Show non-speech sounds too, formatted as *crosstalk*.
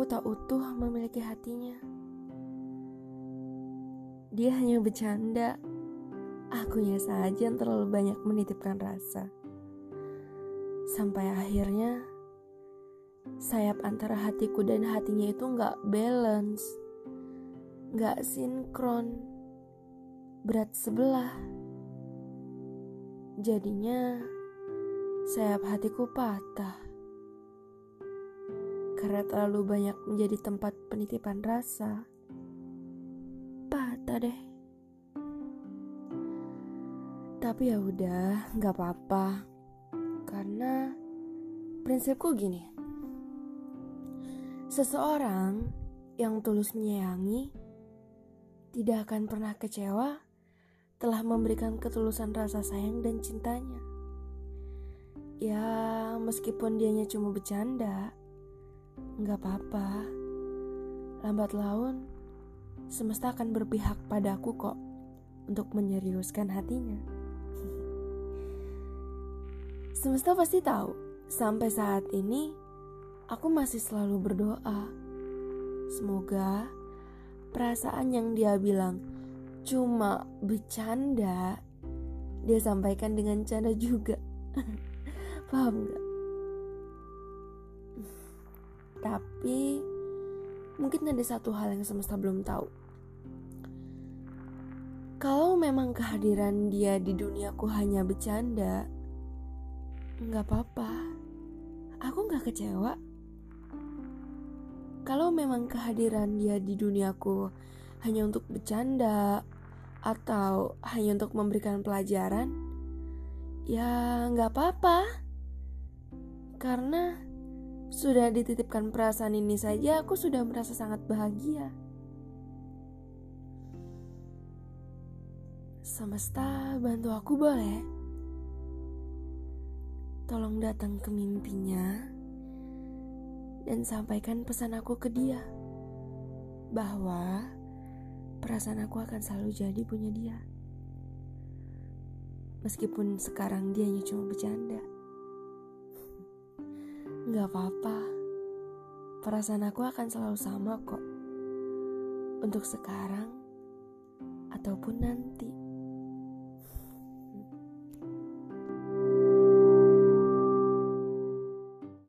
aku tak utuh memiliki hatinya. Dia hanya bercanda. Akunya saja yang terlalu banyak menitipkan rasa. Sampai akhirnya sayap antara hatiku dan hatinya itu nggak balance, nggak sinkron, berat sebelah. Jadinya sayap hatiku patah karena terlalu banyak menjadi tempat penitipan rasa. Patah deh. Tapi ya udah, nggak apa-apa. Karena prinsipku gini. Seseorang yang tulus menyayangi tidak akan pernah kecewa telah memberikan ketulusan rasa sayang dan cintanya. Ya, meskipun dianya cuma bercanda, Nggak apa-apa. Lambat laun, semesta akan berpihak padaku kok untuk menyeriuskan hatinya. *laughs* Semesta pasti tahu, sampai saat ini aku masih selalu berdoa. Semoga perasaan yang dia bilang cuma bercanda, dia sampaikan dengan canda juga. *laughs* Paham gak? Tapi mungkin ada satu hal yang semesta belum tahu. Kalau memang kehadiran dia di duniaku hanya bercanda, nggak apa-apa. Aku nggak kecewa. Kalau memang kehadiran dia di duniaku hanya untuk bercanda atau hanya untuk memberikan pelajaran, ya nggak apa-apa. Karena sudah dititipkan perasaan ini saja, aku sudah merasa sangat bahagia. Semesta, bantu aku boleh? Tolong datang ke mimpinya dan sampaikan pesan aku ke dia bahwa perasaan aku akan selalu jadi punya dia. Meskipun sekarang dia hanya cuma bercanda. Gak apa-apa, perasaan aku akan selalu sama kok. Untuk sekarang ataupun nanti.